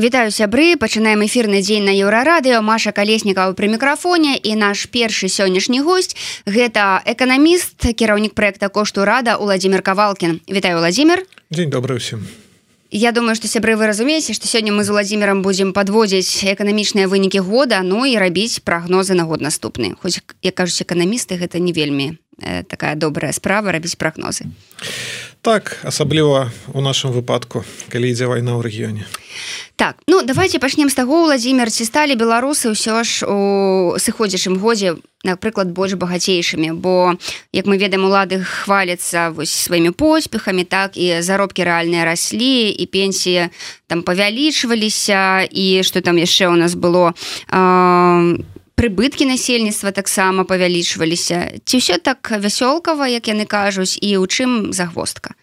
Вітаю сябры. Пачынаем эфірны дзень на еўрарадыо Маша калеснікаў пры мікрафоне. І наш першы сённяшні госць гэта эканаміст кіраўнік проекта кошту рада Владимир кавалкин Вітаю владимир дзень добрый усім Я думаю што сябры вы разумееце што сёння мы з владимиром будзем подводзіць эканамічныя вынікі года ну і рабіць прагнозы на год наступны. Хоць як кажуць эканамісты гэта не вельмі э, такая добрая справа рабіць прагнозы так асабліва у нашым выпадку калі ідзе вайна ў рэгіёне. Так ну давайте пачнем з таго владимир ці сталі беларусы ўсё ж у сыходзячым годзе напрыклад больш багацейшымі? Бо як мы ведаем улады хваляцца вось сваімі поспехамі так і заробкі рэальныя раслі і пенсія там павялічваліся і что там яшчэ у нас было? А, прыбыткі насельніцтва таксама павялічваліся. Ці ўсё так вясёлкава як яны кажуць і ў чым загвоздка?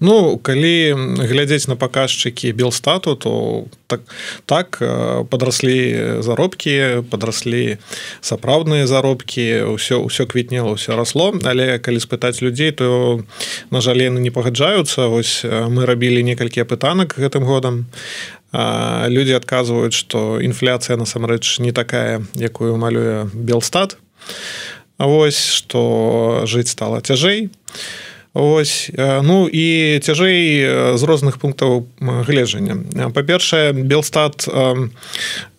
Ну калі глядзець на паказчыкі белстату то так так э, падраслі заробкі падраслі сапраўдныя заробкі ўсё ўсё квітнела ўсё расло. Але калі спытаць людзей то на жаль яны не пагаджаюцца. Вось э, мы рабілі некалькі апытанак гэтым годам людзі адказваюць што інфляцыя насамрэч не такая якую малюе белстат. Вось што жыць стала цяжэй то Ось ну і цяжэй з розных пунктаў гледжання. Па-першае белстат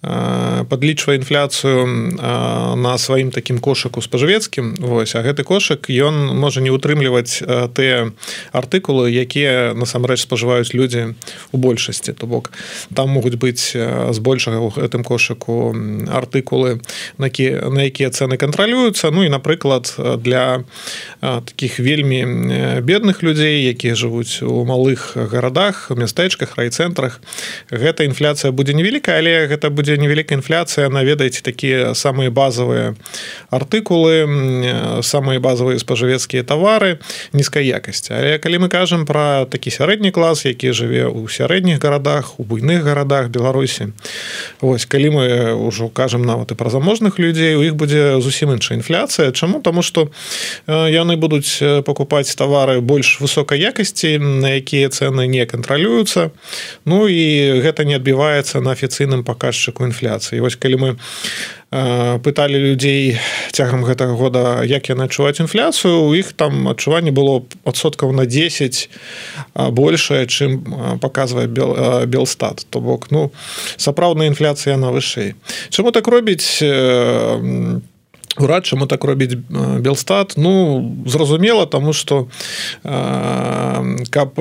падлічвае інфляцыю на сваім такім кошыку спажывецкім Вось а гэты кошык ён можа не ўтрымліваць тыя артыкулы якія насамрэч спажываюць людзі у большасці. То бок там могуць быць збольшага ў гэтым кошыку артыкулы на які на якія цэны кантралююцца. Ну і напрыклад для таких вельмі бедных людзей якія жывуць у малых гарадах мястэчках райцэнтрах гэта інфляцыя будзе невялікая але гэта будзе будзе невялікая інфляцыя наведаеце такія самыя базовыя артыкулы самыя базовыя спажывецкія тавары нізкай якасці Але калі мы кажам про такі сярэдні клас які жыве ў сярэдніх гарадах у буйных гарадах беларусі Вось калі мы ўжо кажам нават і пра заможных людзей у іх будзе зусім іншая інфляцыя. Чаму? Тому что яны будуць покупаць тавары больш высокай якасці на якія цены не кантралююцца. Ну і гэта не адбіваецца на афіцыйным паказчыку паказчыку інфляцыі. Вось калі мы пыталі людзей цягам гэтага года як яны адчуваць інфляцыю у іх там адчуванне было адсоткаў на 10 большая чым паказвае белстат. То бок ну сапраўдная інфляцыя на вышэй. Чаму так робіць урад чаму так робіць белстат? Ну зразумела тому что каб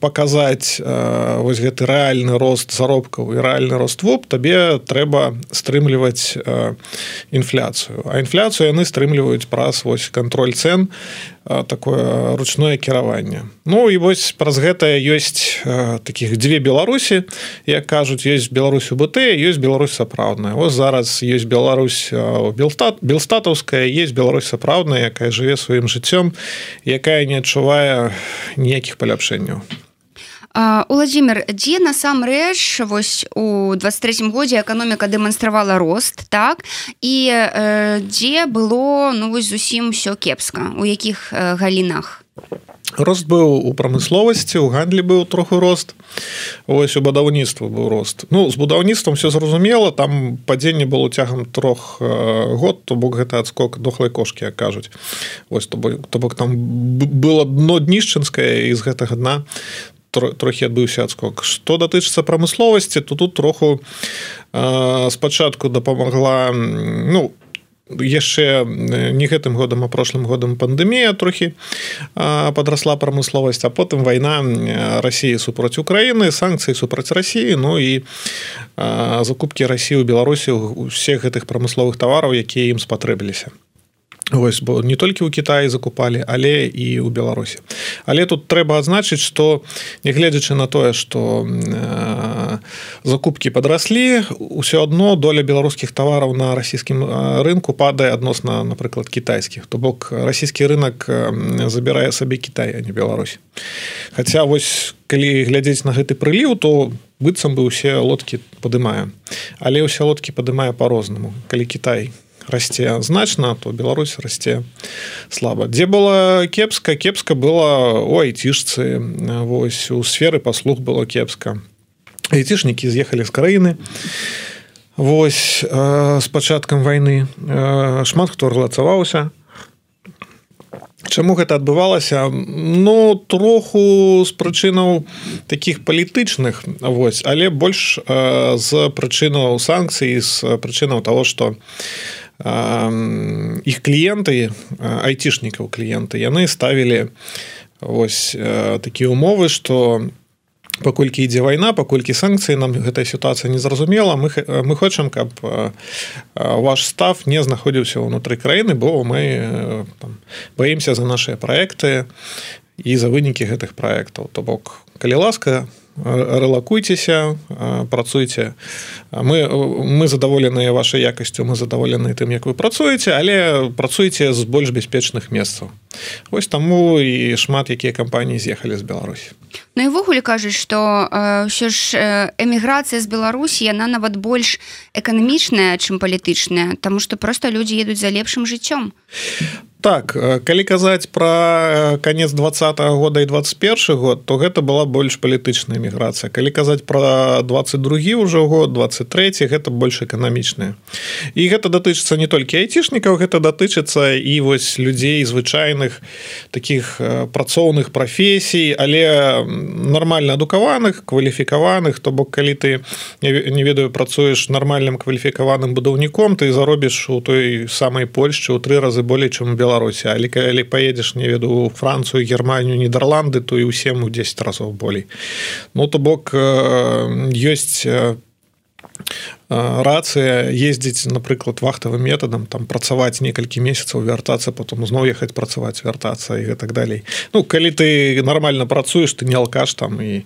паказаць вось гэты рэальны рост заробкаў і рэальны рост воп табе трэба стрымліваць інфляцыю. А інфляцыю яны стрымліваюць праз вось контроль цен такое ручное кіраванне Ну і вось праз гэта ёсць таких дзве беларусі. Як кажуць есть Беларусь у БТ ёсць Беларусь сапраўдная. Ось зараз есть Беларусь белстат белстатаўская есть Беларусь сапраўдная якая жыве сваім жыццём якая не адчувае ніякіх паляпшэнняў Уладзімир дзе насамрэч вось у 23 годзе эканоміка дэманстравала рост так? І э, дзе было ну вось зусім все кепска. У якіх э, галінах? Рост быў у прамысловасці у гандлі быў троху рост. Ось у будаўніцтва быў рост. Ну з будаўніцтвам все зразумела там падзенне было цягам трох э, год то бок гэта адскок дохлай кошки кажуць. Ось то то бок там было дно днішчынскае з гэтага дна трохі адбыўся адскок. Что датычыцца прамысловасці то тут троху э, спачатку дапамагла ну яшчэ не гэтым годам а прошлым годам пандемія трохі подрасла прамысловасць а потым вайна Росіі супраць Украіны санкцыі супраць Росіі Ну і закупкі Росіі ў Беларусі усіх гэтых прамысловых тавараў якія ім спатрэбіліся Вось бо не толькі ў Кіаі закупалі але і ў беларусі. Але тут трэба адзначыць что нягледзячы на тое что э, закупкі падраслі ўсё адно доля беларускіх тавараў на расійскім рынку падае адносна напрыклад кітайскіх. То бок расійскі рынок забірае сабе Кітай а не Беларусь. Хаця вось калі глядзець на гэты прыліў то быццам бы усе лодкі падымае. Але ўсе лодкі падымае по-рознаму калі Кітай не расце значна то Беларусь расце слаба дзе было кепска? Кепска было у айцішцы вось у сферы паслуг было кепска. Айцішнікі з'ехалі з краіны Вось з пачаткам вайны шмат хто рэлацаваўся Чаму гэта адбывалася ну троху з прычынаў таких палітычных вось але больш э, з прычынаў санкцый з прычынаў того что іх э, кліенты айцішнікаў кліенты яны ставілі ось э, такія умовы что паколькі ідзе вайна паколькі санкцыі нам гэтая сітуацыя незразумела мы мы хочам каб ваш став не знаходзіўся ўнутры краіны бо мы там, баімся за нашыя праекты і за вынікі гэтых праектаў то бок калі ласка рэлакуйцеся працуйце. Мы мы задаволеныя вашай якасцю мы задаволены тым як вы працуеце але працуйце з больш бяспечных месцаў. Ось таму і шмат якія кампаніі з'ехалі з беларусі. Ну івогуле кажуць што ўсё ж эміграцыя з беларусі яна нават больш эканамічная чым палітычная тому што просто людзі едуць за лепшым жыццём. Так калі казаць про конец двадца -го года і 21 год то гэта была больш палітычная міграцыя калі казаць про 22 ўжо год 23 гэта больш эканамічная і гэта датычыцца не толькі айцішнікаў гэта датычыцца і вось людзей звычайных таких працоўных прафесій але нормально адукаваных кваліфікаваных. То бок калі ты не ведаю працуеш нармальным кваліфікаваным будаўніком ты заробіш у той самай Польшчы ў три разы болей чым беларус беларусі. Але калі поедешь не веду францию германию нидерланды то і усім у 10 разоў болей. Ну то бок ёсць рацыя ездзіць напрыклад вахтавым метадам там працаваць некалькі месяцаў вяртацца потом зноў ехаць працаваць вяртацца і гэтак далей. Ну калі ты нормально працуеш ты не алкаш там і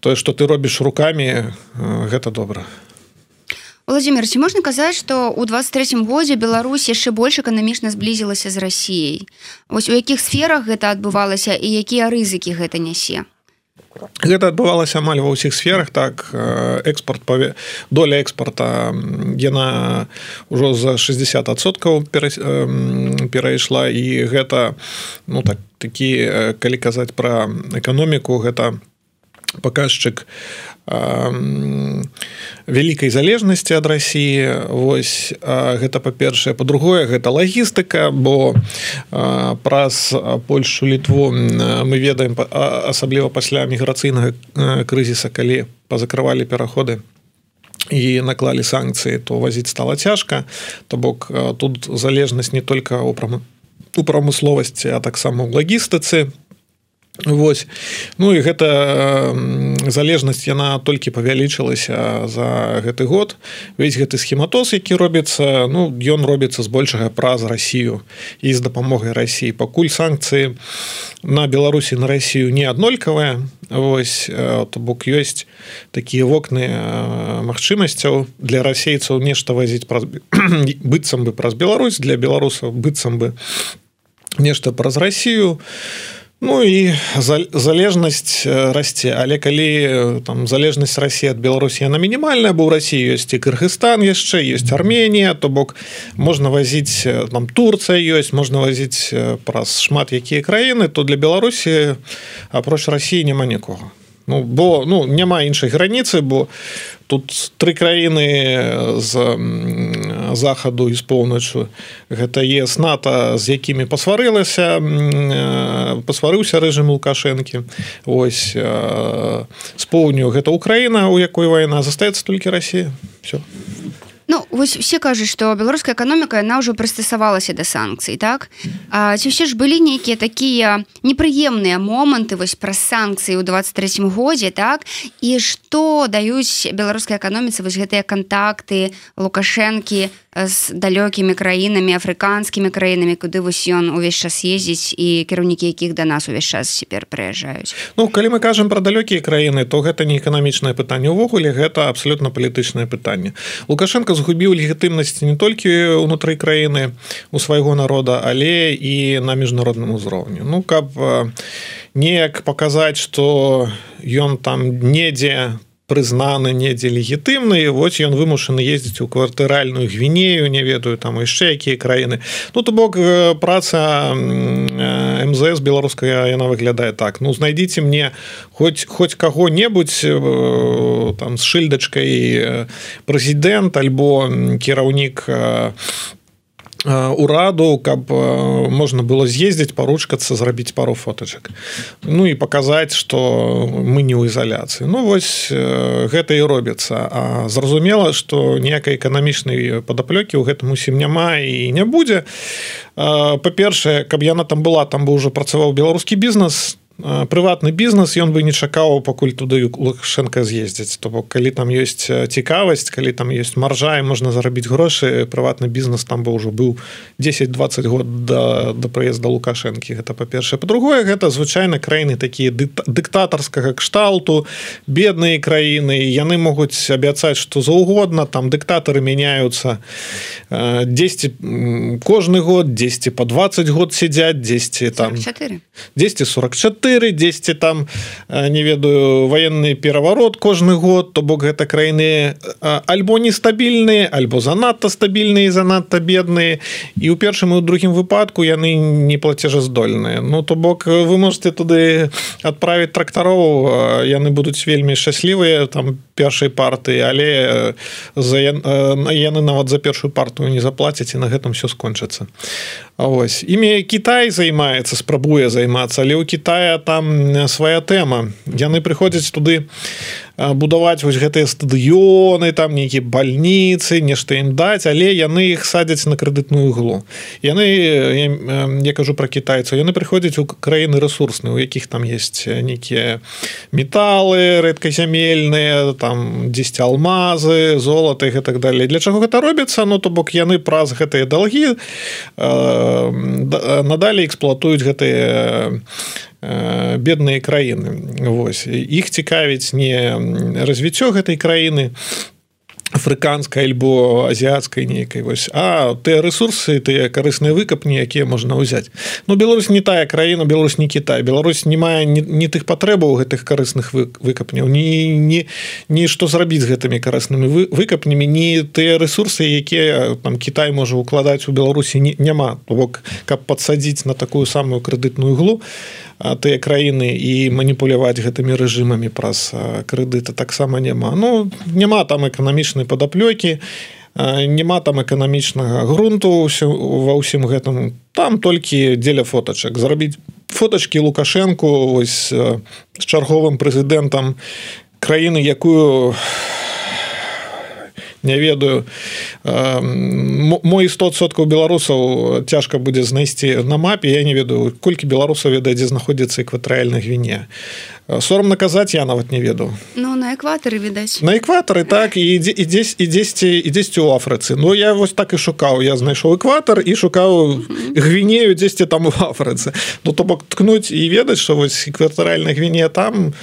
тое что ты робіш руками гэта добра. Владимир ці можна казаць что у 23 годзе Беларусь яшчэ больш эканамічна зблізілася з Росіяй вось у якіх сферах гэта адбывалася і якія рызыкі гэта нясе Гэта адбывалася амаль ва ўсіх сферах так экспорт паве доля экспорта яна ўжо за 60соткаў перайшла і гэта ну так такі калі казаць пра эканоміку гэта паказчык вялікай залежнасці ад рассіі Вось гэта па-першае. Па-другое гэта лагістыка бо праз Польшу літву мы ведаем асабліва пасля міграцыйнага крызіса калі пазакрывалі пераходы і наклалі санкцыі то вазіць стала цяжка. То бок тут залежнасць не только у прамысловасці а таксама ў лагістыцы Вось Ну і гэта залежнасць яна толькі павялічылася за гэты год. Весь гэты схематоз які робіцца ну ён робіцца збольшага праз Расію і з дапамогай Росіі пакуль санкцыі на Беларусі на Расію не аднолькавая Вось то бок ёсць такія вокны магчымасцяў. Для расейцаў нешта вазіць праз быццам бы праз Беларусь для беларусаў быццам бы нешта праз Расію. то Ну і залежнасць расце але калі там залежнасць Росі ад Беларусі яна мінімальная бо ў Росіі ёсць і Кыргызстан яшчэ ёсць Арменія то бок можна вазіць там Турцыя ёсць можна вазіць праз шмат якія краіны то для Беларусі апроч Росіі няма нікога Ну бо ну няма іншай граніцы бо тут тры краіны з захаду і з поўначу гэта ес нато з якімі пасварылася пасварыўся рэжым лукашэнкі. Ось з поўню гэта Украіна у якой вайна застаецца толькі Росія все Ну вось все кажуць што беларуская эканоміка яна ўжо прыстасавалася да санкцый так? А, ці ўсе ж былі нейкія такія непрыемныя моманты вось пра санкцыі ў 23 годзе так? І што даюць беларускай эканоміцы вось гэтыя кантакты лукашэнкі з далёкімі краінамі афрыканскімі краінамі куды вось ён увесь час ездзіць і кіраўнікі якіх да нас увесь час цяпер прыязджаюць Ну калі мы кажам пра далёкія краіны то гэта не эканамічнае пытанне. Ўвогуле гэта абсолютно палітычнае пытанне. Лукашенко згубіў легітымнасць не толькі унутры краіны у свайго народа але і на міжнародным узроўню ну каб неяк паказаць что ён там недзе прызнаны недзе легітымныя вось ён вымушаны ездзіць у квартыральную гвінею не ведаю там яшчэ якія краіны. Ну то бок праца мзс беларуская яна выглядае так. Ну знайдзіце мне хоць хоць каго-небудзь там з шыльдачкай прэзідэнт альбо кіраўнік ураду каб можна было з'ездзіць паручкацца зрабіць пару фотачак. Ну і паказаць что мы не ў ізаляцыі. Ну вось гэта і робіцца. А зразумела что ніякай эканамічнай падаплёкі ў гэтым усім няма і не будзе. Па-першае каб яна там была там бы уже працаваў беларускі бізнес прыватны бізнес ён бы не чакаў пакуль туды лукашенко з'ездзіць то бок калі там ёсць цікавасць калі там есть маржа і можна зарабіць грошы прыватны бізнес там бы ўжо быў 10-20 год да да прыезда лукашэнкі. Гэта па-першае. По-другое гэта звычайна краіны такія дыктатарскага кшталту бедныя краіны. Яны могуць абяцаць што заўгодна там дыктатары мяняюцца 10 кожны год 10 по 20 год сядзяць 10 там 4 10 44 4 10 там не ведаю военный пераворот кожны год то бок гэта краіны альбо нестабільныя альбо занадта стабільныя занадта бедныя. І ў першым і у другім выпадку яны не плацежаздольныя. Ну то бок вы можете туды адправіць трактароў яны будуць вельмі шчаслівыя там першай парты але за яны нават за першую партую не заплацяць і на гэтым все скончыцца. Ось імя Кітай займаецца спрабуе займацца але ў Китая там свая тэма яны прыходзяць туды будаваць вось гэтыя стадыёны там нейкія бальніцы нешта ім даць але яны іх садзяць на крэдытную глу яны я, я кажу про кітайцаў яны прыходзяць у краіны ресурсны у якіх там есть нейкія металы рэдказямельныя там 10 алмазы золата і гэтак далей. Для чаго гэта робіцца? Ну то бок яны праз гэтыя далгі э, надалей эксплуатуюць гэтыя Э, бедныя краіны. Вось. Іх цікавіць не развіццё гэтай краіны афрыканскай альбо азіяцкай нейкай вось а тыя ресурсы тыя карысныя выкапні якія можна ўзяць. Ну Беларусь не тая краіна Беларусь не Кітай. Беларусь не мае не, тых патрэбаў гэтых карысных выкапняў ні не ні што зрабіць з гэтымі карыснымі выкапнямі не тыя ресурсы якія там Кітай можа укладаць у Беларусі не, няма. Бок каб падсадзіць на такую самую крэдытную глу тыя краіны і маніпуляваць гэтымі рэжымамі праз крэдыта таксама няма. Ну няма там эканамічнай падаплёкі няма там эканамічнага грунту ва ўсім гэтым. Там толькі дзеля фотачак. Зрабіць фотачкі лукашэнку вось з чарговым прэзідэнтам краіны якую не ведаю. Мой 100соткаў беларусаў цяжка будзе знайсці на мапе я не ведаю колькі беларусаў ведае дзе знаходзіцца экватарыальна гвіне сорам наказаць я нават не веду. Ну на экватары відаць на экватары так і ідзе і дзесь і дзесьці і дзесьці у афрыцы Ну я вось так і шукаў я знайшоў экватар і шукаў гвінею дзесьці там у афрыцы Ну то бок ткнуць і ведаць што вось экватаральна гвіне там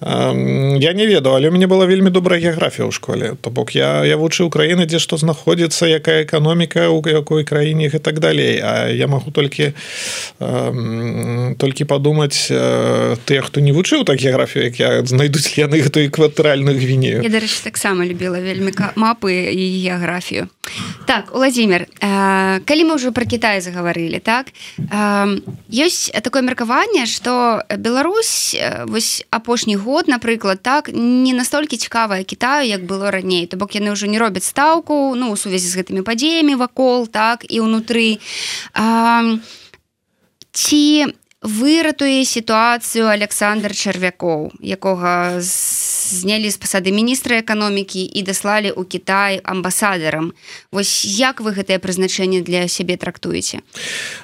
я не ведаў але мне была вельмі добрая геаграфія ў школе. То бок я я вучыў краіны дзе што знаходзіцца якая эканоміка у якой краіне і так далей. А я магу толькі толькі падумаць тыя хто не вучыў так геаграфію як я знайдуць яны гэтую кватэральную гвінею. Я дарэчы таксама любіла вельмі мапы і геаграфію так владимир э, калі мы ўжо про Кітай загаварылі так э, ёсць такое меркаванне что Беларусь э, вось апошні год напрыклад так не настолькі цікавая Китаю як было раней. То бок яны ўжо не робяць стаўку ну у сувязі з гэтымі падзеямі вакол так і ўнутры. А ці выратуе сітуацыю Александр чарвякоў якога знялі з пасады міністра эканомікі і даслалі ў Кітай амбасадарам Вось як вы гэтае прызначэнне для сябе трактуеце?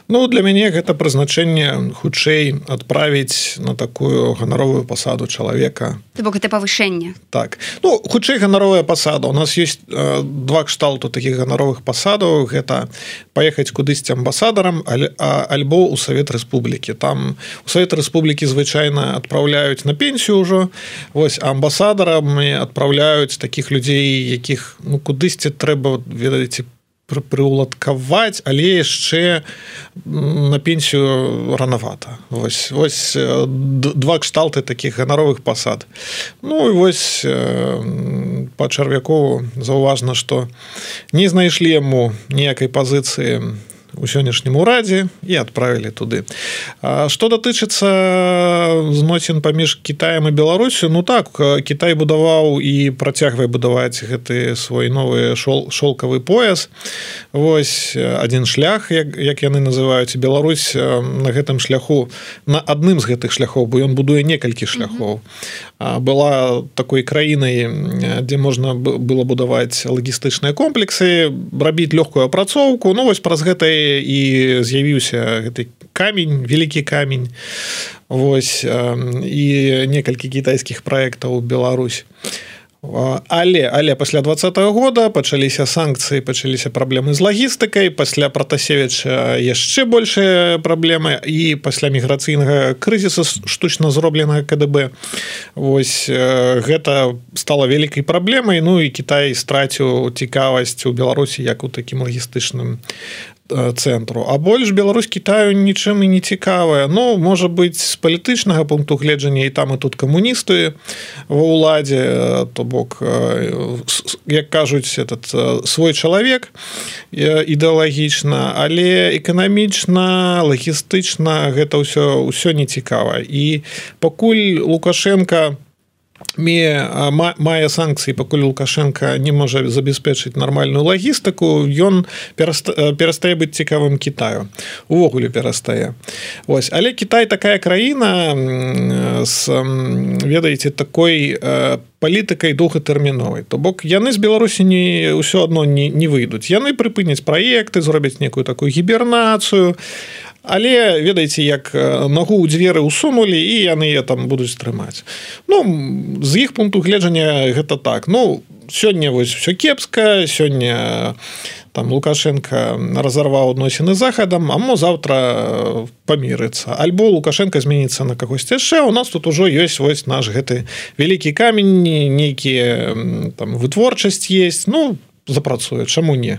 Ну для мяне гэта прызначэнне хутчэй адправіць на такую ганаровую пасаду чалавека. Бок это павышэнне? Так. Ну хутчэй ганаровая пасада. У нас есть э, два кшталту таких ганаровых пасадаў. Гэта паехаць кудысьці амбасадарам альбо у Савет Рэспублікі. Там у Совет Рэспублікі звычайна адпраўляюць на пенсію ўжо. Вось амбасадарам адпраўляюць таких людзей якіх ну кудысьці трэба ведаеце прыуладкаваць але яшчэ на пенсію ранавата. Вось вось два кшталты таких ганаровых пасад. Ну і вось па чарвякову заўважна што не знайшлі яму ніякай пазіцыі на у сённяшнім урадзе і адправілі туды. Что датычыцца зносін паміж Китаем і Беларусю Ну так Кітай будаваў і працягвае будаваць гэты свой новы шол шолкавы пояс. Вось один шлях як, як яны называюць Беларусь на гэтым шляху на адным з гэтых шляхоў бо ён будуе некалькі шляхоў была такой краінай дзе можна было будаваць лагістычныя комплексы рабіць лёгкую апрацоўку Ну вось праз гэтай і з'явіўся гэты камень вялікі камень. Вось і некалькі кітайскіх праектаў Беларусь але але пасля двадцатого года пачаліся санкцыі пачаліся праблемы з лагістыкай пасля протасевіча яшчэ большая праблема і пасля міграцыйнага крызіса штучна зробленага КДБ Вось гэта стала вялікай праблемай Ну і Кітай страціў цікавасць у Беларусі як у такім лагістычным Э, цэнтру. А больш Беларусь Китаю нічым і не цікавая. Ну можа быть з палітычнага пункту гледжання і там і тут камуністы ва ўладзе э, то бок э, як кажуць этот свой чалавек ідэалагічна але эканамічна лагістычна гэта ўсё ўсё не цікава. І пакуль лукашенко по мае санкцыі пакуль лукашенко не можа забяспечыць нармальную лагістыку ён перастае быць цікавым Китаю увогуле перастае. Вось. Але Кітай такая краіна с ведаеце такой палітыкай доўгатэрміновай. То бок яны з беларусі не ўсё адно не, не выйдуць. Яны прыпыняць праекты зробяць некую такую гібернацыю але ведаеце як нагу ў дзверы ўсунулі і яны я там будуць трымаць Ну з іх пункту гледжання гэта так. Ну сёння вось все кепска сёння там лукашенко разарваў адносіны захадам а мо завтра памірыцца. Альбо лукашенко зменіцца на кагось яшчэ у нас тут ужо ёсць вось наш гэты вялікі камень нейкія там вытворчасць есть ну по запрацуе чаму не?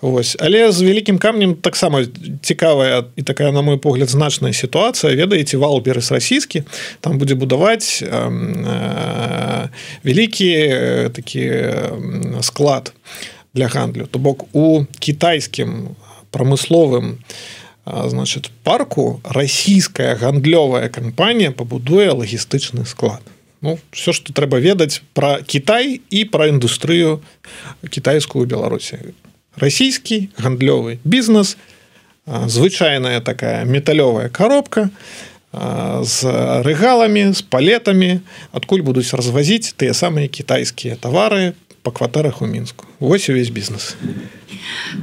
Вось. Але з вялікім камнем таксама цікавая і такая на мой погляд значная сітуацыя. Ведаеце вал перас расійскі там будзе будаваць э, вялікі э, такі э, склад для гандлю. То бок у кітайскім прамысловым значит парку расійская гандлёвая кампанія пабудуе лагістычны склад Ну, все что трэба ведаць про Кітай і про індустрыю кітайскую беларусі. Расійскі гандлёвы бізнес звычайная такая металёвая коробка з рэгаламі з палетамі адкуль будуць развазіць тыя самыя кітайскія тавары по кватарах у мінску. Вось увесь бізнес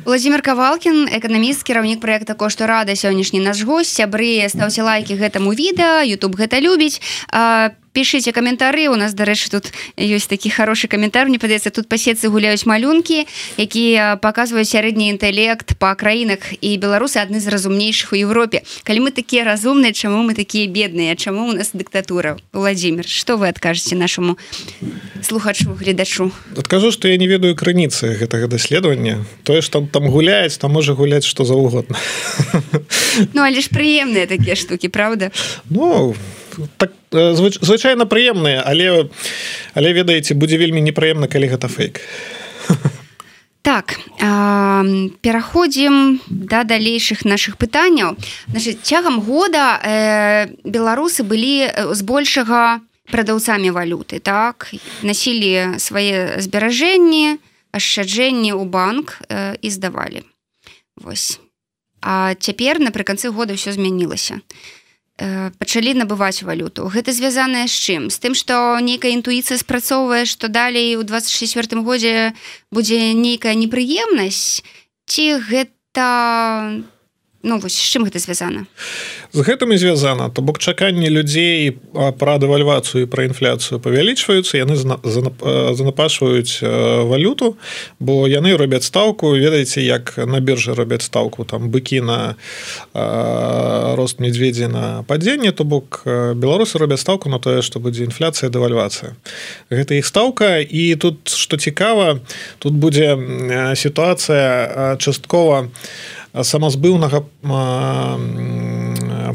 владимир кавалкин эканаміст кіраўнік проекта кошту рада сённяшні наш гость. Сябры стаўце лайки гэтаму відэа YouTube гэта любіць. По пішыце каментары. У нас дарэчы тут ёсць такі хороший каментар. Мне падаецца тут пасецы гуляюць малюнкі якія паказваюць сярэдні інтэлект па краінах. І беларусы адны з разумнейшых у Европе калі мы такія разумныя чаму мы такія бедныя? Чаму у нас дыктатура? Владимир что вы адкажаце нашаму слухачу гледачу? Адкажу что я не ведаю крыніцы гэтага даследавання тое что там гуляць там можа гуляць что заўгодна. Ну але ж прыемныя такія штуки правда? Ну так звыч, звычайна прыемныя але але ведаеце будзе вельмі непрыемна калі гэта фейк так э, пераходзім да далейшых наших пытанняў. Значит цягам года э, беларусы былі збольшага прадаўцамі валюты так? Насілі свае зберажэнні ашчаджэнні ў банк э, і здавалі. Вось. А цяпер напрыканцы года ўсё змянілася. Э, пачалі набываць валюту. Гэта звязаная з чым? З тым што нейкая інтуіцыя спрацоўвае што далей у 24 годзе будзе нейкая непрыемнасць? Ці гэта ну вось з чым гэта звязана? З гэтым і звязана. То бок чаканні людзей пра дэвальвацыю пра інфляцыю павялічваюцца яны занапашваюць валюту бо яны робяць стаўку ведаеце як на біржы робяць стаўку там быкі на рост медведзі на падзенне то бок беларусы робяць стаўку на тое што будзе інфляцыя дэвальвацыя. Гэта іх стаўка і тут што цікава тут будзе сітуацыя часткова самазбыўнага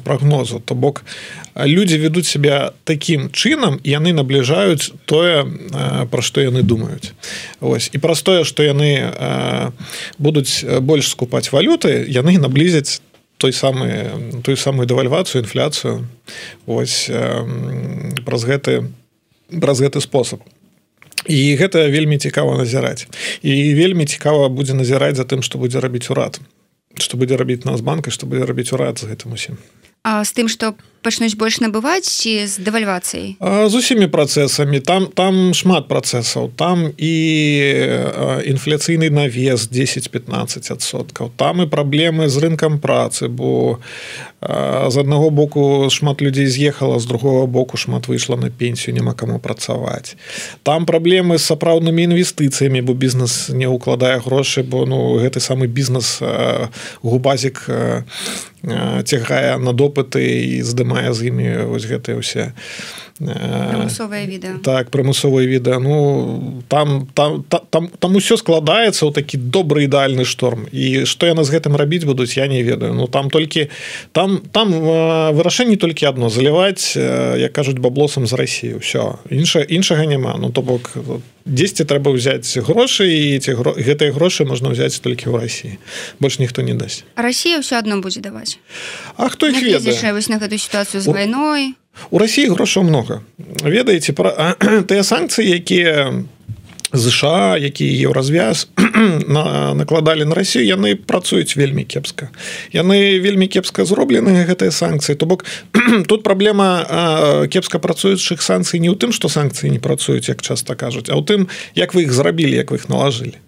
прагнозу то бок людзі ведуць себя такім чынам яны набліжаюць тое пра што яны думаюць. Ось і праз тое што яны будуць больш скупаць валюты яны наблізяць той самы той самую дэвальвацыю інфляцыю. Ось праз гэты праз гэты спосаб. І гэта вельмі цікава назіраць. І вельмі цікава будзе назіраць за тым што будзе рабіць урад што будзе рабіць нас банка што будзе рабіць урад з гэтым усім а з тым што пачнуць больш набываць ці з дэвальвацыяй? З усімі працэсамі. Там там шмат працэсаў. Там і інфляцыйны навес 10-15соткаў там і праблемы з рынкам працы бо з аднаго боку шмат людзей з'ехала з другого боку шмат выйшла на пенсію няма каму працаваць. Там праблемы з сапраўднымі інвестыцыямі бо бізнес не ўкладае грошы бо ну гэты самы бізнес губазік цягае на допыты і здымае мае з імі вось гэтыя ўсе відэа так прымусовыя відэа ну там там там там усё складаецца ў такі добры ідэальны шторм. І што яны з гэтым рабіць будуць я не ведаю. Ну там толькі там там вырашэнне толькі адно заліваць як кажуць баблосам з Росіі ўсё іншае іншага няма. Ну то бок дзесьці трэба ўзяць грошы і ці гро... гэтыя грошы можна ўзяць толькі ў Росіі больш ніхто не дасць. Росія ўсё адно будзе даваць. А хто іх ведае? Вось на гэту сітуацыю з вайной у Росіі грошаў много. Ведаеце пра тыя санкцыі якія ЗША які еўразвяз на накладалі на Росію яны працуюць вельмі кепска. Яны вельмі кепска зроблены гэтыя санкцыі. То бок тут праблема кепска працуючых санкцый не ў тым што санкцыі не працуюць як часта кажуць а ў тым як вы іх зрабілі як вы іх налажылі.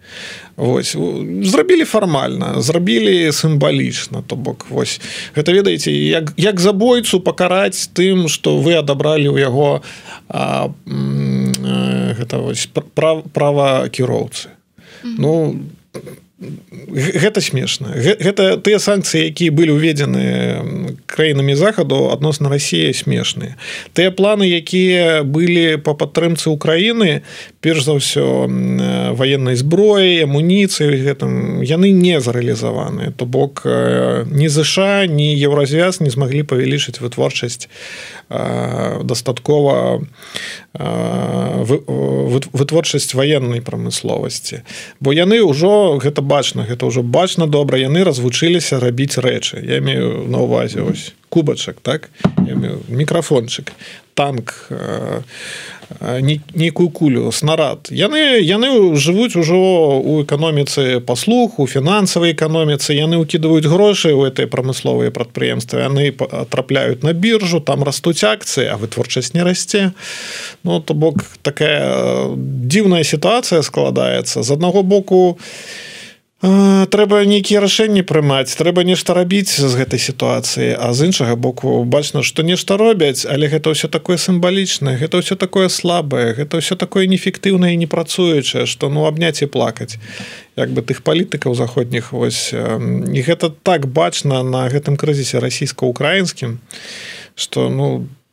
Вось зрабілі фармальна зрабілі сімвалічна то бок вось. Гэта ведаеце як як забойцу пакараць тым што вы адабралі ў яго а, гэта вось прав, права кіроўцы ну гэта смешна. Гэта тыя санкцыі якія былі ўведзены краінамі захаду адносна Росіі смешныя. Тыя планы якія былі по падтрымцы Украіны перш за ўсё военной зброі амуніцыі гэтым яны не зарэалізаваны то бок не ЗША ні еўразвяз не змаглі павялічыць вытворчасць дастаткова вытворчасць военной прамысловасці. Бо яны ўжо гэта бачна гэта ўжо бачна добра яны развучыліся рабіць рэчы. Я имею на увазе ось кубачак так? Мікрафончык танк нейкую кулю снарад. Яны яны жывуць ужо у эканоміцы паслуг у фінансавай эканоміцы яны ўкідваюць грошы ў этой прамысловыя прадпрыемствы яны трапляюць на біржу там растуць акцыі а вытворчасць не расце. Ну то бок такая дзіўная сітуацыя складаецца. З аднаго боку у трэба нейкія рашэнні прымаць трэба нешта рабіць з гэтай сітуацыі а з іншага боку бачна што нешта робяць але гэта ўсё такое сімвалічнае гэта ўсё такое слабае гэта ўсё такое неэфектыўнае і не працуючае што ну абняць і плакаць як бы тых палітыкаў заходніх вось і гэта так бачна на гэтым крызісе расійска-украінскім што ну там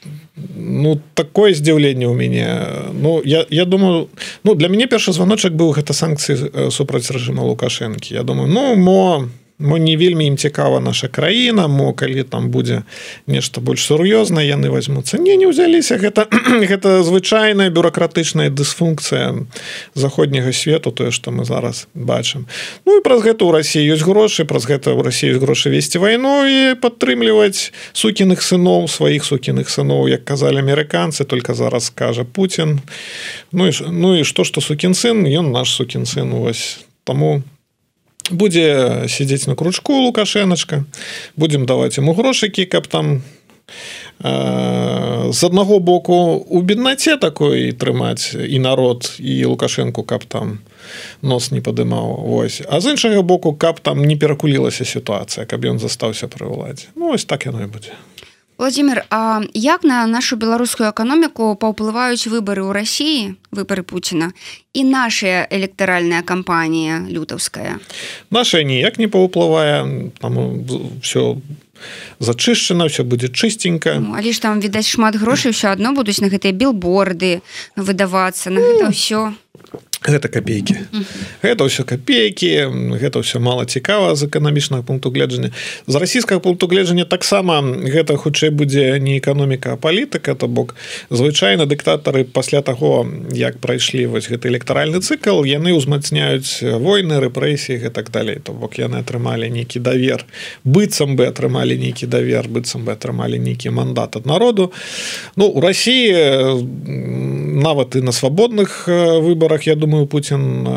ну такое здзіўленне ў мяне ну я я думаю ну для мяне першы званочак быў гэта санкцыі супраць рэжыма лукашэнкі я думаю ну мо мо не вельмі ім цікава наша краіна мо калі там будзе нешта больш сур'ёзна яны возьмуцца не не ўзяліся гэта гэта звычайная бюрократычная дысфункцыя заходняга свету тое што мы зараз бачым. Ну і праз гэта ў Росіі ёсць грошы праз гэта ў Росію грошы весці вайну і падтрымліваць сукіных сыноў сваіх сукіных сыноў як казалі амерыканцы только зараз кажа Путін Ну і ну і што што сукін сын ён наш сукін сын вось. Таму будзе сядзець на кручку лукашэначка будемм даваць ему грошыкі каб там з аднаго боку у беднаце такой трымаць і народ і лукашэнку каб там нос не падымаў ось а з іншага боку каб там не перакулілася сітуацыя каб ён застаўся пры ўладзе. Ну, ось так яно і будзе владимир А як на нашу беларускую эканоміку паўплываюць выбары ў рассіі выборы Пуціна і наша электаральная кампанія лютаўская наша ніяк не паўплывае там все зачышчана все будзе чыстенька ну, але ж там відаць шмат грошай все адно будуць на гэтыя билборды выдавацца на гэта ўсё гэта копейки гэта ўсё копейки гэта ўсё мало цікава з эканамічнага пункту гледжання. З расійскага пункту гледжання таксама гэта хутчэй будзе не эканоміка палітыка то бок звычайна дыктатары пасля таго як прайшлі вось гэты электаральны цыкл яны ўзмацняюць войны рэпрэсіі і так далей. То бок яны атрымалі нейкі давер. Быццам бы атрымалі нейкі давер быццам бы атрымалі нейкі мандат ад народу. Ну у Росіі нават і на свабодных выборах я думаю думаю Путін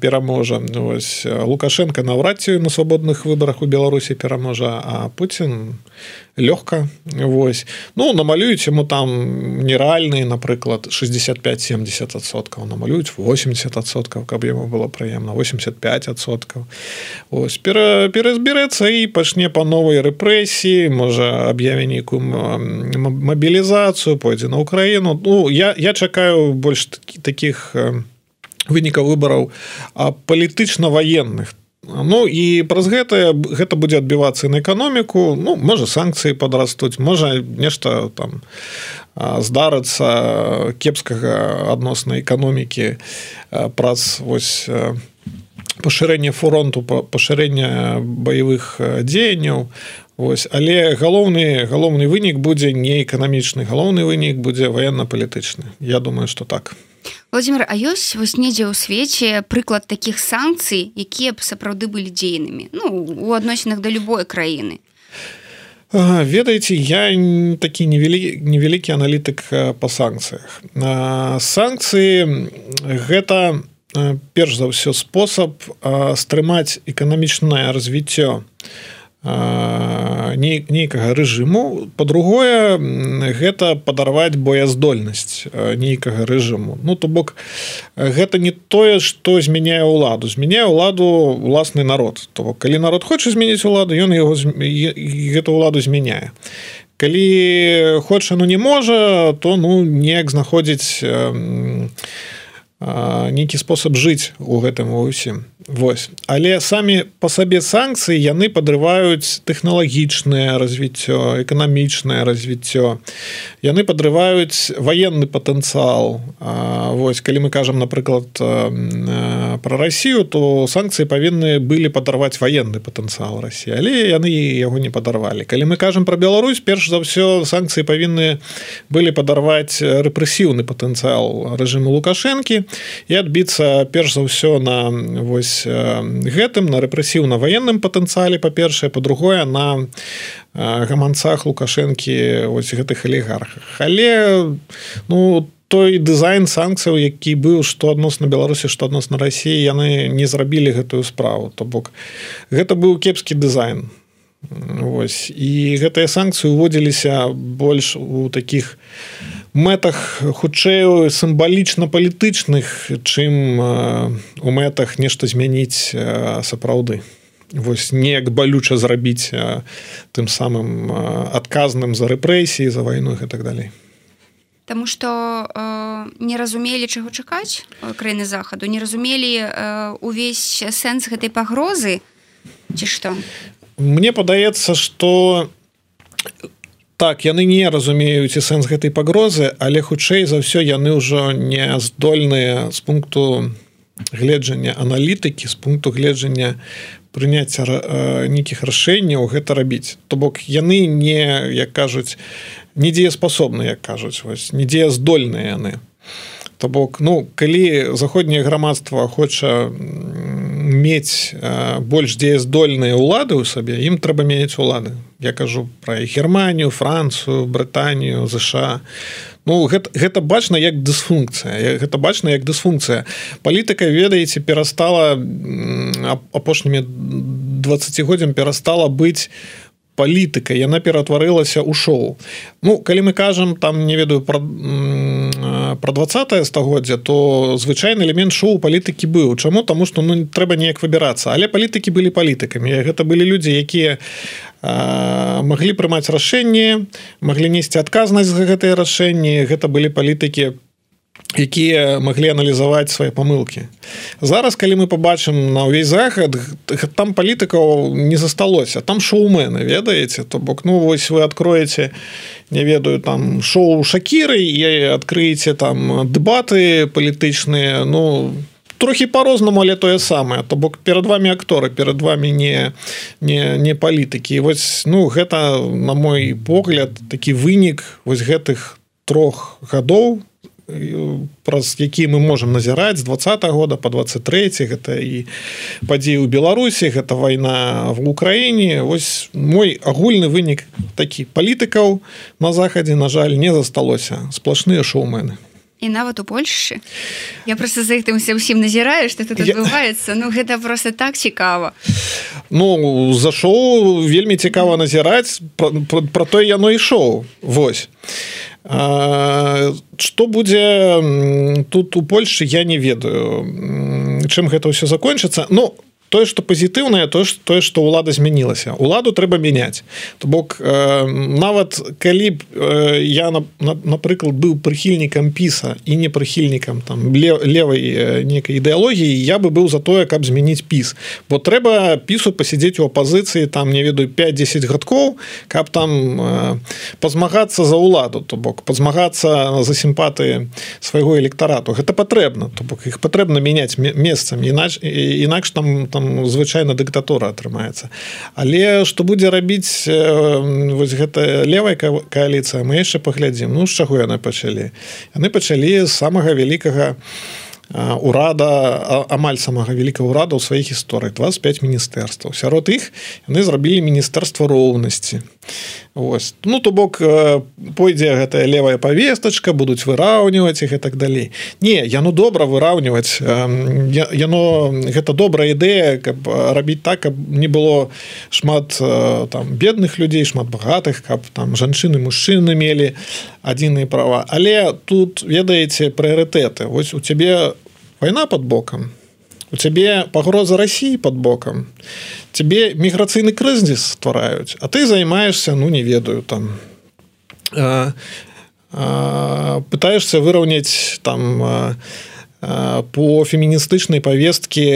пераможа ось лукашенко наўрад ці на свабодных выборах у беларусі пераможа а Путін лёгка Вось ну намалююць ему там нереальные напрыклад 65-70соткаў намалююць 80соткаў каб яму было прыемна 85соткаў ось пера, перазбірэцца і пачне па новай рэпрэсіі можа аб'яве нейкую мабілізацыю пойдзе на Украіну Ну я я чакаю больш такі таких вынікаў выбараў палітычна-ваенных Ну і праз гэта гэта будзе адбівацца на эканоміку. Ну можа санкцыі падрастуць можа нешта там здарыцца кепскага адносна эканомікі праз вось пашырэнне фронту пашырэння баявых дзеянняў. Вось але галоўны галоўны вынік будзе не эканамічны галоўны вынік будзе военно-палітычны Я думаю что так владимир А ёсць вось недзе ў свеце прыклад таких санкцый якія б сапраўды былі дзейнымі ну у адносінах да любой краіны ведаеце я такі невялі невялікі аналітык по санкцыях санкцыі гэта перш за ўсё спосаб стрымаць эканамічнае развіццё нейкага рэжыму. По-другое гэта падарваць бояздольнасць нейкага рэжыму. Ну то бок гэта не тое что змяняе ўладу. Змяняе ўладу уласны народ. То бок калі народ хоча змяніць уладу ён яго гэту ўладу змяняе. Калі хоча ну не можа то ну неяк знаходзіць нейкі спосаб жыць у гэтым усім Вось. Але самі по сабе санкцыі яны падрываюць тэхналагічнае развіццё эканамічнае развіццё. Яны падрываюць военны патэнцыял. Вось калі мы кажам напрыклад про Россию то санкцыі павінны былі падарваць военны патэнцыял Росси але яны яго не падарвалі калі мы кажам про Беларусь перш за ўсё санкцыі павінны былі падарваць рэпрэсіўны патэнцыял рэжыму лукашэнкі і адбіцца перш за ўсё на вось гэтым на рэпрэсіўна-ваенным патэнцыяле па-першае па-другое на гаманцах лукашэнкі ось гэтых алігархах але ну той дызайн санкцыяў які быў што адносна беларусі што адносна рассіі яны не зрабілі гэтую справу. То бок гэта быў кепскі дызайн. Вось. І гэтыя санкцыі уводзіліся больш у таких мэтах хутчэй сімвалічна палітычных чым у мэтах нешта змяніць сапраўды. Вось неяк балюча зрабіць тым самым адказным за рэпрэсіі за вайну і так далей Таму што э, не разумелі чаго чакаць краіны захаду не разумелі э, увесь сэнс гэтай пагрозы ці што Мне падаецца што так яны не разумеюць і сэнс гэтай пагрозы але хутчэй за ўсё яны ўжо не здольныя з пункту гледжання аналітыкі з пункту гледжання прыняцця нейкіх рашэнняў гэта рабіць. То бок яны не як кажуць недзеяспасобны як кажуць вось недзеяздольныя яны. То бок ну калі заходняе грамадства хоча мець больш дзеяздольныя ўлады ў сабе ім трэба меняць улады. Я кажу про германію францию брытанію ЗША ну гэта, гэта бачна як дысфункцыя гэта бачна як дысфункцыя. Палітыка ведаеце перастала апошнімі 20годдзям перастала быць палітыка яна ператварылася ў шоу. Ну калі мы кажам там не ведаю про про 20 стагоддзя то звычайны элемент шоу палітыкі быў чаму? Таму что ну трэба неяк выбірацца. Але палітыкі былі палітыкамі. Гэта былі людзі якія маглі прымаць рашэнне маглі несці адказнасць за гэтыя рашэнні. Гэта былі палітыкі по якія маглі аналізаваць свае памылкі. Зараз калі мы побачым на ўвесь захад там палітыкаў не засталося. Там шоумены ведаеце? То бок ну вось вы откроеце не ведаю там шоу шакіры і адкрыеце там дэбаты палітычныя ну трохі по-рознаму але тое самае. То бок перад вами акторы перад вами не не не палітыкі. Вось ну гэта на мой погляд такі вынік вось гэтых трох гадоў праз які мы можемм назіраць з два -го года по 23 гэта і падзеі ў беларусі гэта вайна в украіне. Ось мой агульны вынік такі. Палітыкаў на захадзе на жаль не засталося. Сплошныя шоумены і нават у Польшы я просто за гэтым усе ўсім назіраю что тут адбываецца. Я... Ну гэта просто так цікава. Ну зашоу вельмі цікава назіраць. Про, про, про то яно ішоў Вось что будзе тут у Польшы я не ведаю чым гэта ўсё закончыцца но у тое что пазітыўнае то ж тое что ўлада змянілася уладу трэба мяняць то бок э, нават калі б э, я на, на, напрыклад быў прыхільнікам піса і не прыхільнікам там левой э, некай ідэалогіі я бы быў за тое каб змяніць піс. Бо трэба пісу пасядзець у апазіцыі там не ведаю 5-10 гадкоў каб там э, пазмагацца за ўладу то бок пазмагацца за сімпатыі свайго электарату. Гэта патрэбна. То бок іх патрэбна мяняць месцамі інакш інакш там там там звычайна дыктатура атрымаецца. Але што будзе рабіць вось гэта левая кааліцыя мы яшчэ паглядзім ну з чаго яны пачалі? Яны пачалі самага вялікага урада амаль самага вялікага ўрада ў сваіх гісторыях 25 міністэрстваў. Сярод іх яны зрабілі міністэрства роўнасці Ось. ну то бок пойдзе гэтая левая повесточка будуць выраўніваць их и так далей. Не яно добра выраўніваць. Яно гэта добрая ідэя каб рабіць так каб не было шмат там бедных людзей шмат багатых каб там жанчыны мужчыны мелі адзіныя права. Але тут ведаеце прыярытэты. Вось у цябе вайна под бокам у цябе пагроза Росіі под бокам тебе міграцыйны крызіс ствараюць а ты займаешься ну не ведаю там а, а, пытаешься выраўняць там а, по феміністычнай повесткі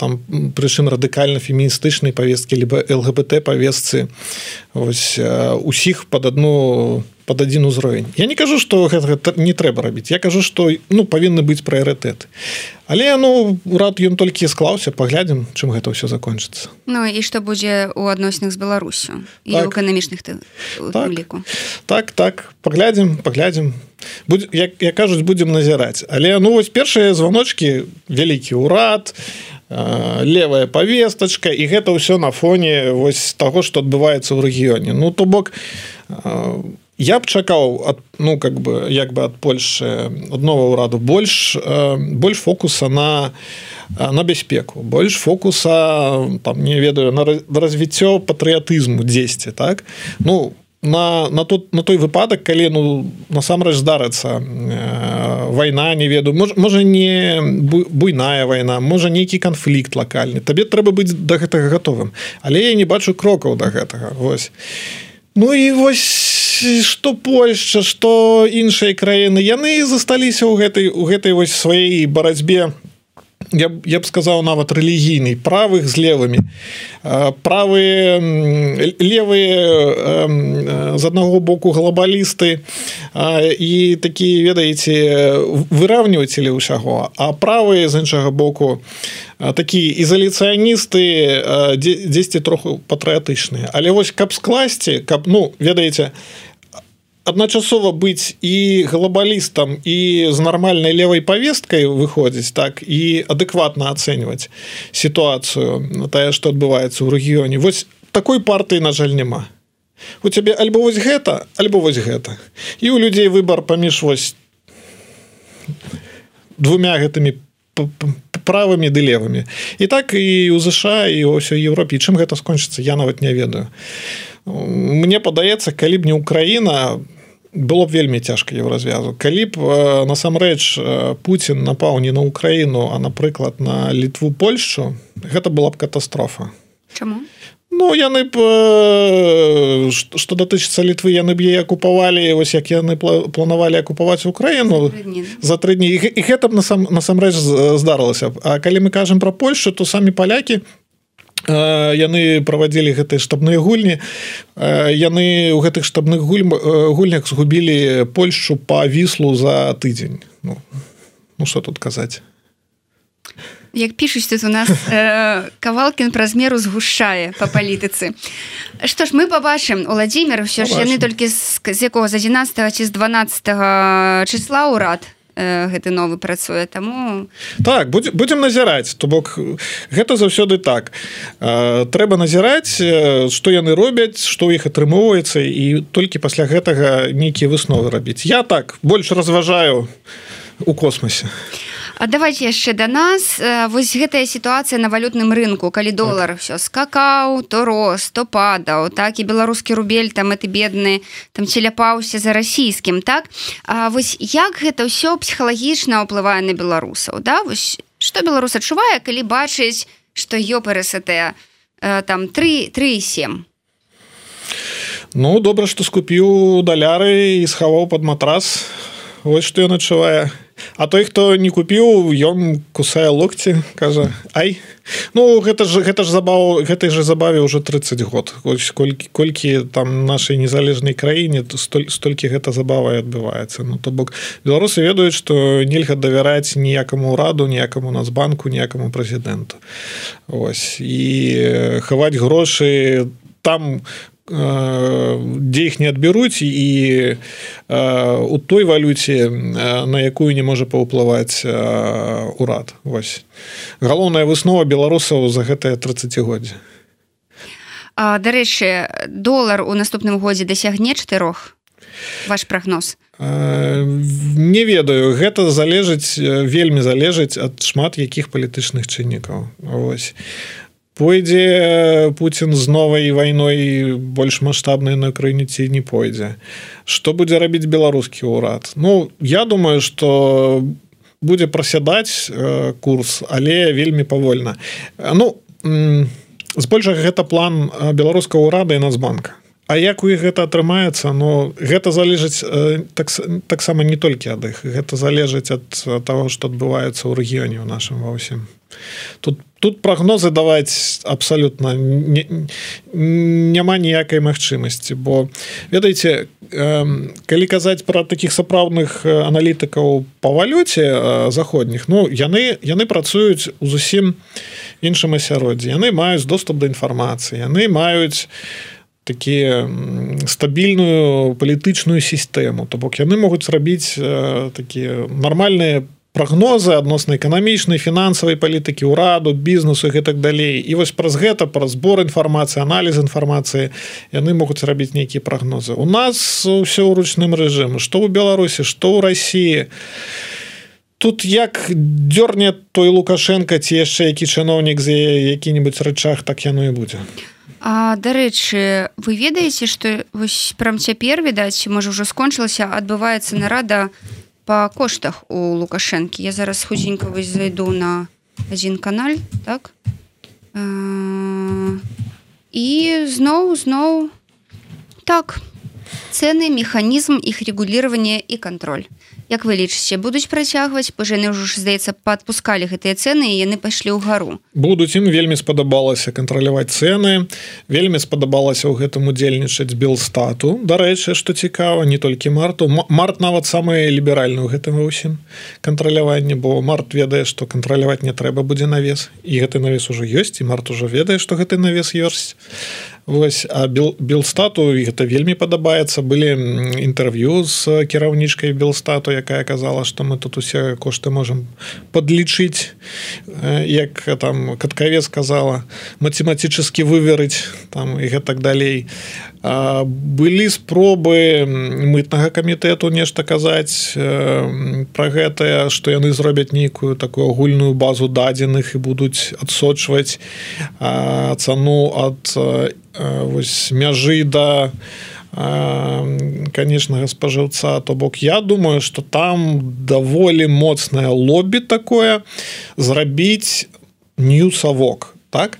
там прычым радыкальна феміністычнай повесткі либо лгбт повестцы ось усіх под одну под один узровень. Я не кажу что гэта не трэба рабіць я кажу что ну павінны быць прыярытэты. Але ну рад ён толькі склаўся паглядзім чым гэта ўсё закончыцца. Ну і што будзе у адносінах з Беларусю так. эканамічных ты так, так так паглядзім паглядзім. Будь як я кажуць будзем назіраць. Але ну вось першыя званочки вялікі ўрад левая повесточка і гэта ўсё на фоне вось таго что адбываецца ў рэгіёне. Ну то бок у я б чакаў ад ну как бы як бы ад Польшы аднова ўраду. Больш э, больш фокуса на на бяспеку. Больш фокуса там не ведаю на развіццё патрыятызму дзесьці так? Ну на на тут на той выпадак калі ну насамрэч здарыцца э, вайна не ведаю. Можа, можа не буйная вайна можа нейкі канфлікт лакальны. Табе трэба быць да гэтага гатовым. Але я не бачу крокаў да гэтага. Вось. Ну і вось что Польша что іншыя краіны яны засталіся ў гэтай у гэтай вось сваёй барацьбе я, я б сказаў нават рэлігійнай правых з левымі. Правыя левыя з аднаго боку глобалісты і такія ведаеце выраўнівацелі ўсяго а правыя з іншага боку такія ізаляцыяністы дзесьці троху патрыятычныя. Але вось каб скласці каб ну ведаеце адначасова быць і глобалістам і з нармальнай левой повесткай выходзіць так і адэкватна ацэньваць сітуацыю тая што адбываецца ў рэгіёне вось такой партыі на жаль няма у цябе альбо вось гэта альбо вось гэта. І у людзей выбар паміж вось двумя гэтымі правымі ды левымі. І так і у ЗША і ўсё Еўропе чым гэта скончыцца я нават не ведаю Мне падаецца калі б не Украіна было б вельмі цяжка его развязу калі б насамрэч Путін напаў не на Украіну а напрыклад на літву Польшу гэта была б катастрофа. Чаму? Ну яны б што датычыцца літвы яны б яе акупавалі вось як яны планавалі акупаваць Украіну за тры дні. і гэта б насам насамрэч здарылася А калі мы кажам пра Польшу то самі палякі яны правадзілі гэтыя штабныя гульні. Яны ў гэтых штабных гульм гульнях згубілі Польшу па віслу за тыдзень. Ну, ну что тут казаць? Як пішуць тут у нас э, кавалкін праз меру згушае по палітыцы. Что ж мы побачым владимир все ж яны толькі з, з якого з 11 ці з 12 числа ўрад гэты новы працуе таму так будем будем назіраць то бок гэта заўсёды так. Трэба назіраць што яны робяць што ў іх атрымоўваецца і толькі пасля гэтага нейкія высновы рабіць. Я так больш разважаю у космосе А давайте яшчэ да нас. Вось гэтая сітуацыя на валютным рынку. Калі долар все скакаў то рос то падаў. Так і беларускі рубель там это бедны там целяпаўся за расійскім так? А вось як гэта ўсё псіхалагічна ўплывае на беларусаў да? Вось что беларус адчувае калі бачыць что ёпрст там 3 37 Ну добра што скупіў даляры і схаваў под матрас. Вось што ён адчувае А той хто не купіў ён кусае локці кажа Ай Ну гэта ж гэта ж забаў гэтай же забаве ўжо 30 год. Ось колькі колькі там нашай незалежнай краіне то столь столькі гэта забава адбываецца. Ну то бок беларусы ведаюць што нельга давяраць ніякаму ўраду ніякаму нацбанку ніякаму прэзідэнту. Вось. І хаваць грошы там дзе іх не адбяруць і у той валюце на якую не можа паўплываць урад. Вось. Галоўная выснова беларусаў за гэтае 30годдзя дарэчы долар у наступным годзе дасягне чатырох? Ваш прогноз не ведаю. Гэта залежыць вельмі залежыць ад шмат якіх палітычных чыннікаў. Ось пойдзе Путін з новай вайной больш маштабнай на краіне ці не пойдзе? Что будзе рабіць беларускі ўрад? Ну я думаю что будзе прасядаць курс але вельмі павольна. Ну збольшага гэта план беларускага ўрада і нацбанка. А як у іх гэта атрымаецца? Но гэта залежыць так таксама не толькі ад іх. Гэта залежыць ад того что адбываецца ў рэгіёне ў нашым ва ўсім. Тут тут прогнозы даваць абсалютна не, няма ніякай магчымасці бо ведаеце калі казаць пра такіх сапраўдных аналітыкаў па валюце заходніх ну яны яны працуюць у зусім іншым асяроддзі. Яны маюць доступ да інфармацыі яны маюць такія стабільную палітычную сістэму. То бок яны могуць зрабіць такія нармальныя прогнозы адносна эканамічнай фінансавай палітыкі ўраду бізнесу і так далей. І вось праз гэта пра збор інфармацыі аналіз інфармацыі яны могуць рабіць нейкія прагнозы. У нас ўсё ў ручным рэжыму што ў беларусі што ў Росіі тут як дзёрне той лукашенко ці яшчэ які чыноўнік за які-небудзь рычах так яно і будзе. Дарэчы вы ведаеце што вось прям цяпер відаць можа ўжо скончылася адбываецца нарада у по коштах у лукашэнкі я зараз худзенька вось зайду на один канал так? І зноў зноў так цены механізм іх регулирования і контроль Як вы лічыце будуць працягваць? Пажаны ўжо здаецца падпускалі гэтыя цены і яны пайшлі ў гару будуць ім вельмі спадабалася кантраляваць цены вельмі спадабалася ў гэтым удзельнічаць белстату. Дарэчы што цікава не толькі марту. Март нават самыя ліберальны ў гэтым усім кантраляванне бо март ведае што кантраляваць не трэба будзе навес і гэты навес ужо ёсць і март ужо ведае што гэты навес ёсць Вось а бел, белстату гэта вельмі падабаецца былі інтэрв'ю з кіраўнічкай белстату якая казала что мы тут усе кошты можем подлічыць як там каткаве сказала математически выверыць там і гэтак далей былі спробы мытнага камітэту нешта казаць про гэтае что яны зробяць нейкую такую агульную базу дадзеных і будуць адсочваць цану ад вось мяжы да канечнага спажыўца. То бок я думаю что там даволі моцнае лобі такое зрабіць ньюсавок так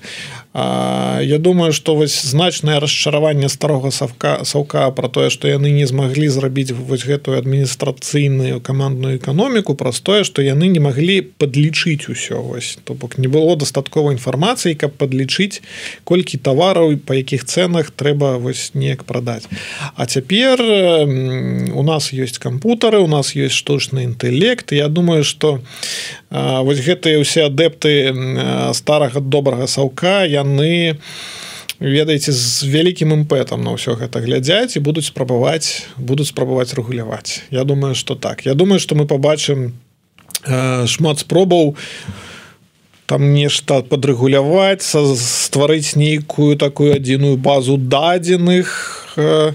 Я думаю что вось значнае расчараванне старога савка саўка про тое что яны не змаглі зрабіць вось гэтую адміністрацыйную камандную эканоміку праз тое что яны не маглі подлічыць усё вось. То бок не было дастаткова інфармацыі каб подлічыць колькі тавараў па якіх цэнах трэба вось неяк прадаць. А цяпер у нас есть кампутары у нас есть штучны інтэлект. Я думаю что вось гэтыя ўсе адэпты старага добрага саўка я яны ведаеце з вялікім імпэтам на ўсё гэта глядзяць і будуць спрабаваць будуць спрабаваць рэгуляваць. Я думаю что так. Я думаю что мы побачым э, шмат спробаў там нешта падрэгуляваць стварыць нейкую такую адзіную базу дадзеных э,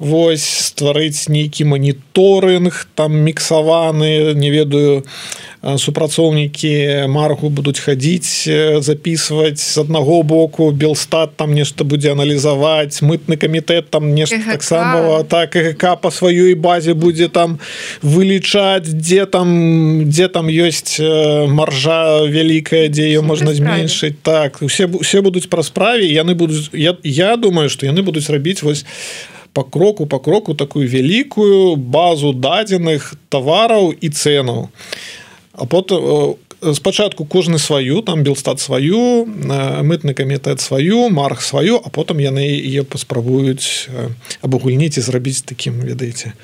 Вось стварыць нейкі маніторынг там міксаваны не ведаю супрацоўнікі маргу будуць хадзіць записываць з аднаго боку белстат там нешта будзе аналізаваць мытны камітэт там нешта таксама так ГК по сваёй базе будзе там вылічаць дзе там дзе там ёсць маржа вялікая дзе ее можна зменшыць. Так усе усе будуць пра справе яны будуць я, я думаю что яны будуць рабіць вось по кроку по кроку такую вялікую базу дадзеных тавараў і цэнаў. а потым спачатку кожны сваю там белстат сваю мытны камітэт сваю марх сваю а потым яны яе паспрабуюць абагульніць і зрабіць таким ведаеце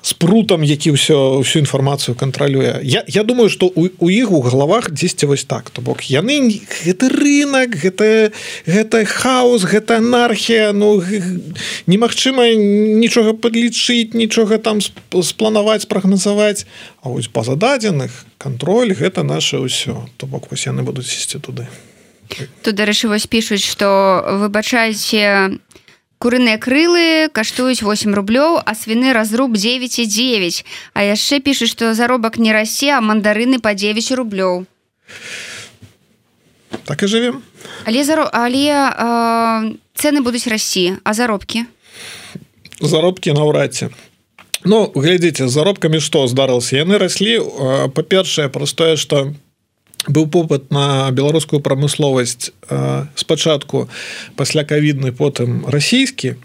спрутам які ўсё всю інфармацыю кантралюе. Я, я думаю что у, у іх у галавах дзесьці вось так то бок яны гэты рынок гэта гэта хаос гэта анархія ну немагчыма нічога подлічыць нічога там спланаваць прагназаваць А вось па зададзеных контроль гэта наше ўсё. То бок вось яны будуць ісці туды. Тут дарэчы вось пішуць что выбачаеце курыныя крылы каштуюць 8 рублёў а свіны разруб 9,9 а яшчэ пішу что заробак не расе а мандарыны по 9 рублёў. Так і жывем. Але зару але э, цены будуць расці. А заробкі? Заробкі наўрад ці Ну глядзіце заробкамі што здарылася яны раслі па-першае простое что быў попыт на беларускую прамысловасць спачатку пасля кавідны потым расійскі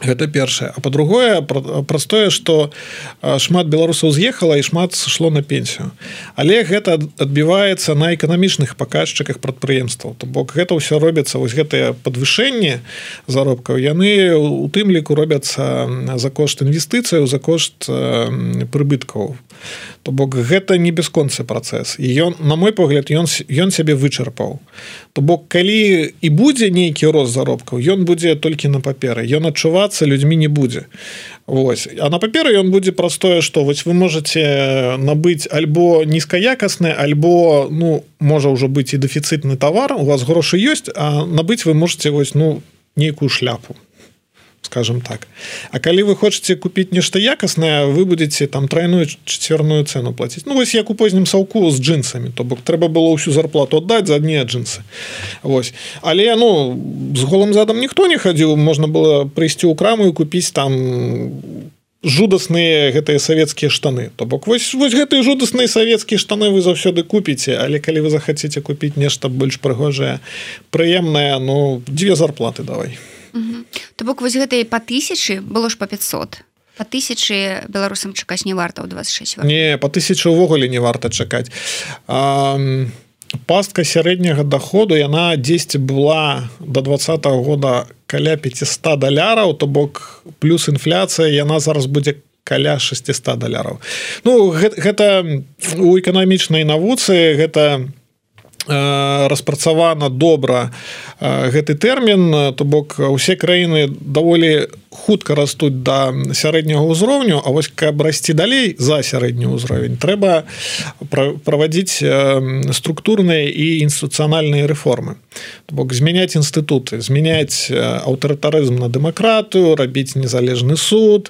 гэта першае. А по-другое простое что шмат беларусаў з'ехала і шмат сышло на пенсію. Але гэта адбіваецца на эканамічных паказчыках прадпрыемстваў. То бок гэта ўсё робіцца вось гэтыя подвышэнні заробкаў яны у тым ліку робяцца за кошт інвестыцыяў за кошт прыбыткаў. То бок гэта не бясконцы працэс. І ён на мой погляд ён ён сябе вычарпаў. то бок калі і будзе нейкі рост заробкаў ён будзе толькі на паперы. Ён адчувацца людзьмі не будзе. Вось. А на паперы ён будзе простое что вось вы можете набыць альбо нізкаякасны альбо ну можа ўжо быць і дэфіцытны товар у вас грошы ёсць а набыць вы можете вось ну нейкую шляпу скажем так. А калі вы хочетце купіць нешта якаснае вы будете там тройную чацверную цену платіць Ну вось як у познім саўку з джинсами то бок трэба было ўсю зарплату аддаць за адне джинсы. Вось. Але ну з голым задам ніхто не хадзіў можна было прыйсці ў краму і купіць там жудасныя гэтыя савецкія штаны. То бок вось вось гэтыя жудасныя савецкія штаны вы заўсёды купіце але калі вы захацеце купіць нешта больш прыгожае прыемнае ну дзве зарплаты давай То бок вось гэтай па тысячы было ж па 500 по тысячы беларусам чакаць не варта ў 26 не по тысячу увогуле не варта чакаць. А, пастка сярэдняга доходу яна 10 была до два -го года каля 500 даляраў то бок плюс інфляцыя яна зараз будзе каля 600 даляраў. Ну гэта, гэта у эканамічнай навуцы гэта распрацавана добра гэты тэрмін то бок усе краіны даволі хутка растуць да сярэдняга ўзроўню А вось каб расці далей за сярэдні ўзровень трэба праводзіць структурныя і інстытуцыянальныя рэформы. Бок змяняць інстытуты змяняць аўтарытарызм на дэмакратыю рабіць незалежны суд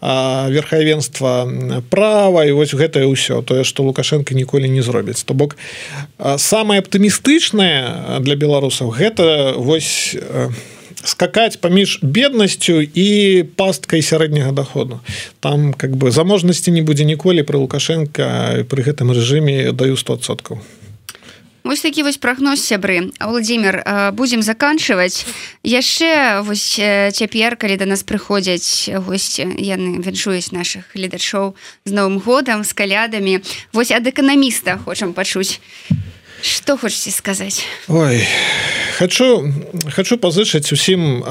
верхавенства права і вось гэтае ўсё тое што лукашенко ніколі не зробіць. То бок самое аптымістычнае для беларусаў гэта вось скакаць паміж беднасцю і пасткай сярэдняга доходу там как бы заможнасці не будзе ніколі пры лукашенко пры гэтым рэжыме даю 100соткаў Вось такі вось прагноз сябры. Владимир будем заканчиваць яшчэ вось цяпер калі да нас прыходзяць госці яны віншуюць наших гледачоў з новым годам з калядамі. Вось ад эканаміста хочам пачуць что хочете сказаць ой хочу хочу пазычыць усім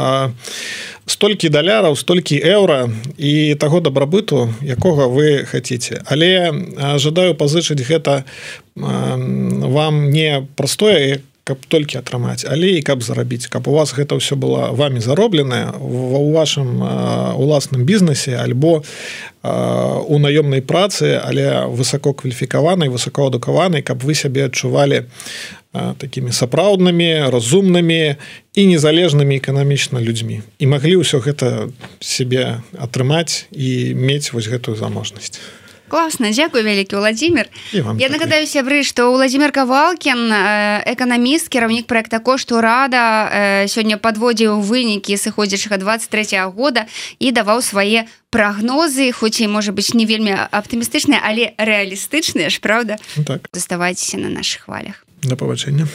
столькі даляраў столькі еўра і таго дабрабыту якога вы хаце але жадаю пазычыць гэта вам не простое як каб толькі атрымаць але і каб зарабіць каб у вас гэта ўсё было вами заробленае ва ў вашым уласным бізнесе альбо у наёмнай працы але высококваліфікаванай высокоадукаванай каб вы сябе адчувалі такімі сапраўднымі разумнымі і незалежнымі эканамічна людзьмі. І маглі ўсё гэта сябе атрымаць і мець вось гэтую заможнасць класна дзякую вялікі владимир. Я нагадаю сябры что владимир кавалкин эканаміст кіраўнік проекта кошту рада сёння подводзіў вынікі сыходзячага 23 года і даваў свае прогнозы хоць і можа быть не вельмі аптымістычныя але рэалістычныя ж правда? Так. Заставайцеся на наших хвалях на пабачэння